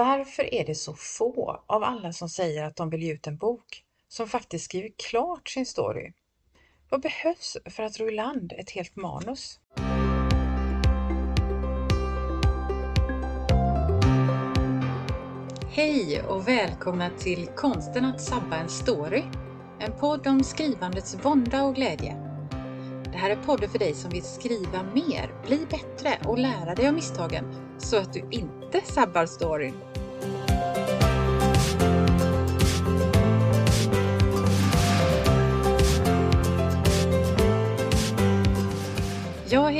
Varför är det så få av alla som säger att de vill ge ut en bok som faktiskt skriver klart sin story? Vad behövs för att ro i land ett helt manus? Hej och välkomna till Konsten att sabba en story. En podd om skrivandets vånda och glädje. Det här är podden för dig som vill skriva mer, bli bättre och lära dig av misstagen så att du inte sabbar storyn.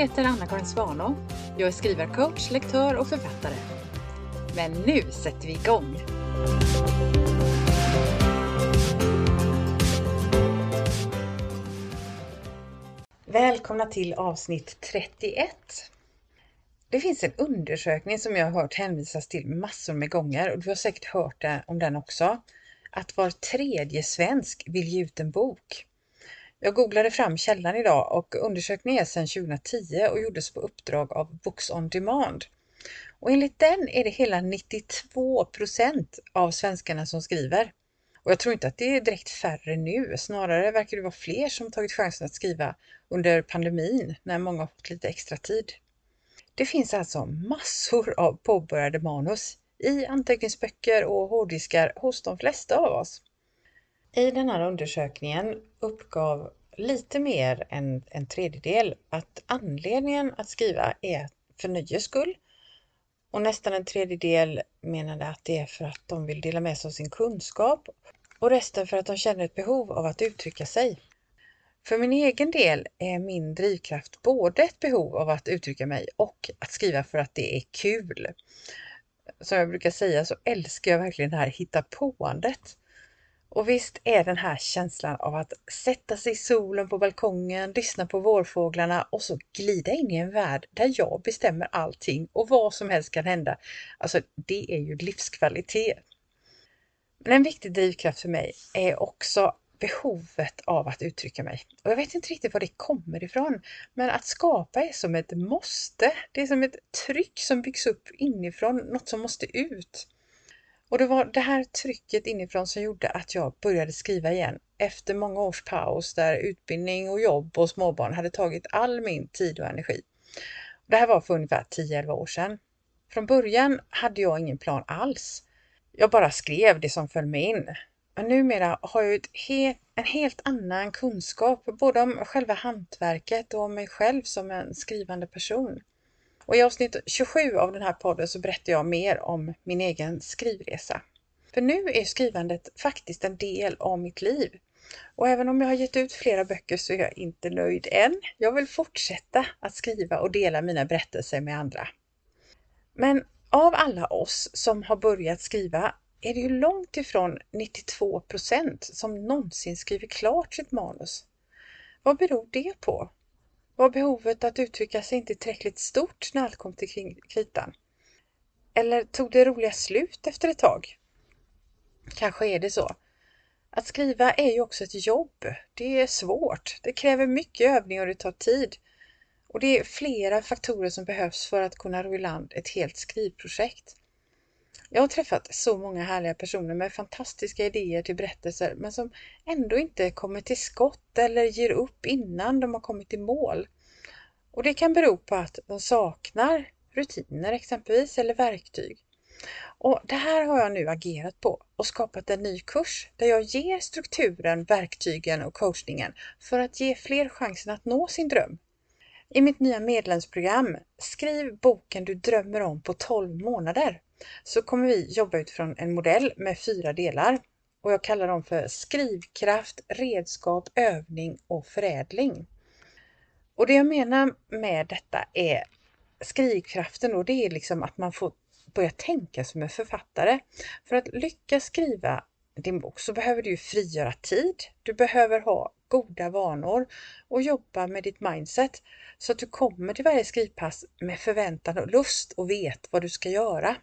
Heter Anna-Karin Svanå. Jag är skrivarcoach, lektör och författare. Men nu sätter vi igång! Välkomna till avsnitt 31. Det finns en undersökning som jag har hört hänvisas till massor med gånger och du har säkert hört om den också. Att var tredje svensk vill ge ut en bok. Jag googlade fram källan idag och undersökningen är sedan 2010 och gjordes på uppdrag av Books on Demand. Och enligt den är det hela 92 procent av svenskarna som skriver. Och jag tror inte att det är direkt färre nu, snarare verkar det vara fler som tagit chansen att skriva under pandemin när många har fått lite extra tid. Det finns alltså massor av påbörjade manus i anteckningsböcker och hårddiskar hos de flesta av oss. I den här undersökningen uppgav lite mer än en tredjedel att anledningen att skriva är för nöjes skull och nästan en tredjedel menade att det är för att de vill dela med sig av sin kunskap och resten för att de känner ett behov av att uttrycka sig. För min egen del är min drivkraft både ett behov av att uttrycka mig och att skriva för att det är kul. Som jag brukar säga så älskar jag verkligen det här hitta påandet. Och visst är den här känslan av att sätta sig i solen på balkongen, lyssna på vårfåglarna och så glida in i en värld där jag bestämmer allting och vad som helst kan hända. Alltså det är ju livskvalitet. Men en viktig drivkraft för mig är också behovet av att uttrycka mig. Och jag vet inte riktigt var det kommer ifrån, men att skapa är som ett måste. Det är som ett tryck som byggs upp inifrån, något som måste ut. Och det var det här trycket inifrån som gjorde att jag började skriva igen efter många års paus där utbildning och jobb och småbarn hade tagit all min tid och energi. Det här var för ungefär 10-11 år sedan. Från början hade jag ingen plan alls. Jag bara skrev det som föll mig in. Men numera har jag helt, en helt annan kunskap både om själva hantverket och om mig själv som en skrivande person. Och i avsnitt 27 av den här podden så berättar jag mer om min egen skrivresa. För nu är skrivandet faktiskt en del av mitt liv. Och även om jag har gett ut flera böcker så är jag inte nöjd än. Jag vill fortsätta att skriva och dela mina berättelser med andra. Men av alla oss som har börjat skriva är det ju långt ifrån 92 procent som någonsin skriver klart sitt manus. Vad beror det på? Var behovet att uttrycka sig inte tillräckligt stort när allt kom till kritan? Eller tog det roliga slut efter ett tag? Kanske är det så. Att skriva är ju också ett jobb. Det är svårt. Det kräver mycket övning och det tar tid. Och det är flera faktorer som behövs för att kunna ro i land ett helt skrivprojekt. Jag har träffat så många härliga personer med fantastiska idéer till berättelser men som ändå inte kommer till skott eller ger upp innan de har kommit i mål. Och det kan bero på att de saknar rutiner exempelvis eller verktyg. Och Det här har jag nu agerat på och skapat en ny kurs där jag ger strukturen, verktygen och coachningen för att ge fler chansen att nå sin dröm. I mitt nya medlemsprogram Skriv boken du drömmer om på 12 månader så kommer vi jobba utifrån en modell med fyra delar och jag kallar dem för skrivkraft, redskap, övning och förädling. Och det jag menar med detta är skrivkraften och det är liksom att man får börja tänka som en författare. För att lyckas skriva din bok så behöver du frigöra tid. Du behöver ha goda vanor och jobba med ditt mindset så att du kommer till varje skrivpass med förväntan och lust och vet vad du ska göra.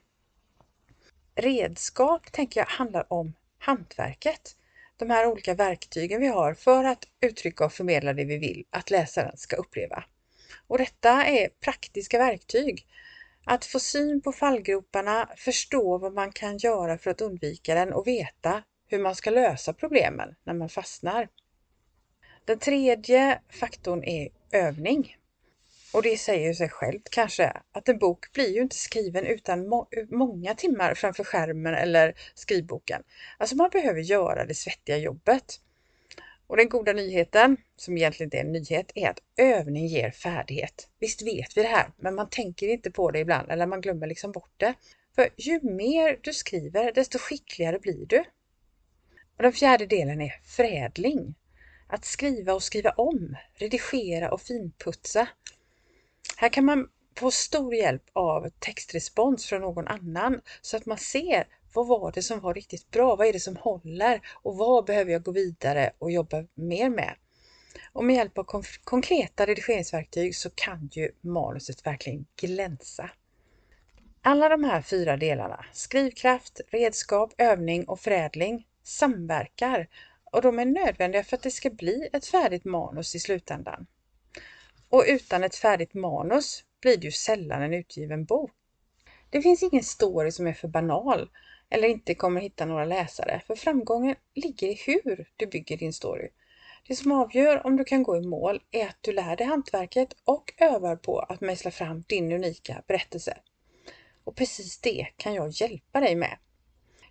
Redskap tänker jag handlar om hantverket. De här olika verktygen vi har för att uttrycka och förmedla det vi vill att läsaren ska uppleva. Och detta är praktiska verktyg. Att få syn på fallgroparna, förstå vad man kan göra för att undvika den och veta hur man ska lösa problemen när man fastnar. Den tredje faktorn är övning. Och det säger sig självt kanske att en bok blir ju inte skriven utan må många timmar framför skärmen eller skrivboken. Alltså man behöver göra det svettiga jobbet. Och den goda nyheten, som egentligen inte är en nyhet, är att övning ger färdighet. Visst vet vi det här, men man tänker inte på det ibland eller man glömmer liksom bort det. För ju mer du skriver, desto skickligare blir du. Och den fjärde delen är förädling. Att skriva och skriva om, redigera och finputsa. Här kan man få stor hjälp av textrespons från någon annan så att man ser vad var det som var riktigt bra? Vad är det som håller? Och vad behöver jag gå vidare och jobba mer med? Och med hjälp av konkreta redigeringsverktyg så kan ju manuset verkligen glänsa. Alla de här fyra delarna, skrivkraft, redskap, övning och förädling, samverkar och de är nödvändiga för att det ska bli ett färdigt manus i slutändan. Och utan ett färdigt manus blir det ju sällan en utgiven bok. Det finns ingen story som är för banal eller inte kommer hitta några läsare, för framgången ligger i hur du bygger din story. Det som avgör om du kan gå i mål är att du lär dig hantverket och övar på att mejsla fram din unika berättelse. Och precis det kan jag hjälpa dig med.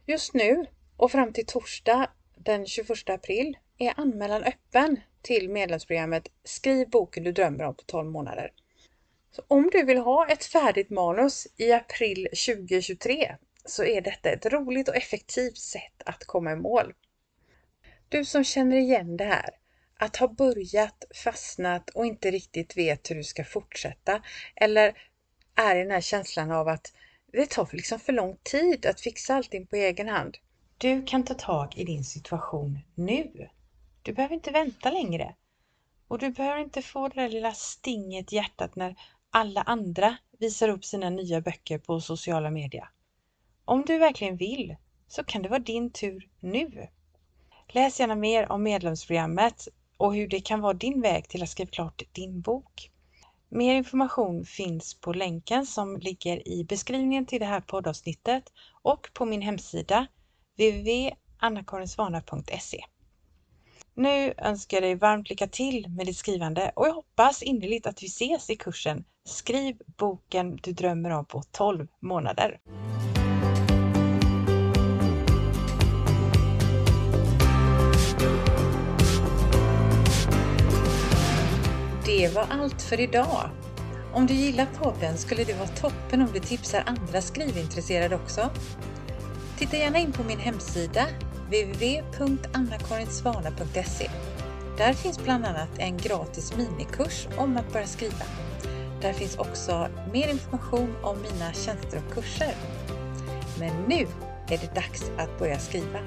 Just nu och fram till torsdag den 21 april är anmälan öppen till medlemsprogrammet Skriv boken du drömmer om på 12 månader. Så om du vill ha ett färdigt manus i april 2023 så är detta ett roligt och effektivt sätt att komma i mål. Du som känner igen det här, att ha börjat, fastnat och inte riktigt vet hur du ska fortsätta eller är i den här känslan av att det tar liksom för lång tid att fixa allting på egen hand. Du kan ta tag i din situation nu. Du behöver inte vänta längre. Och du behöver inte få det där lilla stinget i hjärtat när alla andra visar upp sina nya böcker på sociala medier. Om du verkligen vill så kan det vara din tur nu. Läs gärna mer om medlemsprogrammet och hur det kan vara din väg till att skriva klart din bok. Mer information finns på länken som ligger i beskrivningen till det här poddavsnittet och på min hemsida www.annakarinsvana.se. Nu önskar jag dig varmt lycka till med ditt skrivande och jag hoppas innerligt att vi ses i kursen Skriv boken du drömmer om på 12 månader. Det var allt för idag. Om du gillar podden skulle det vara toppen om du tipsar andra skrivintresserade också. Titta gärna in på min hemsida www.annakarinsvana.se. Där finns bland annat en gratis minikurs om att börja skriva. Där finns också mer information om mina tjänster och kurser. Men nu är det dags att börja skriva.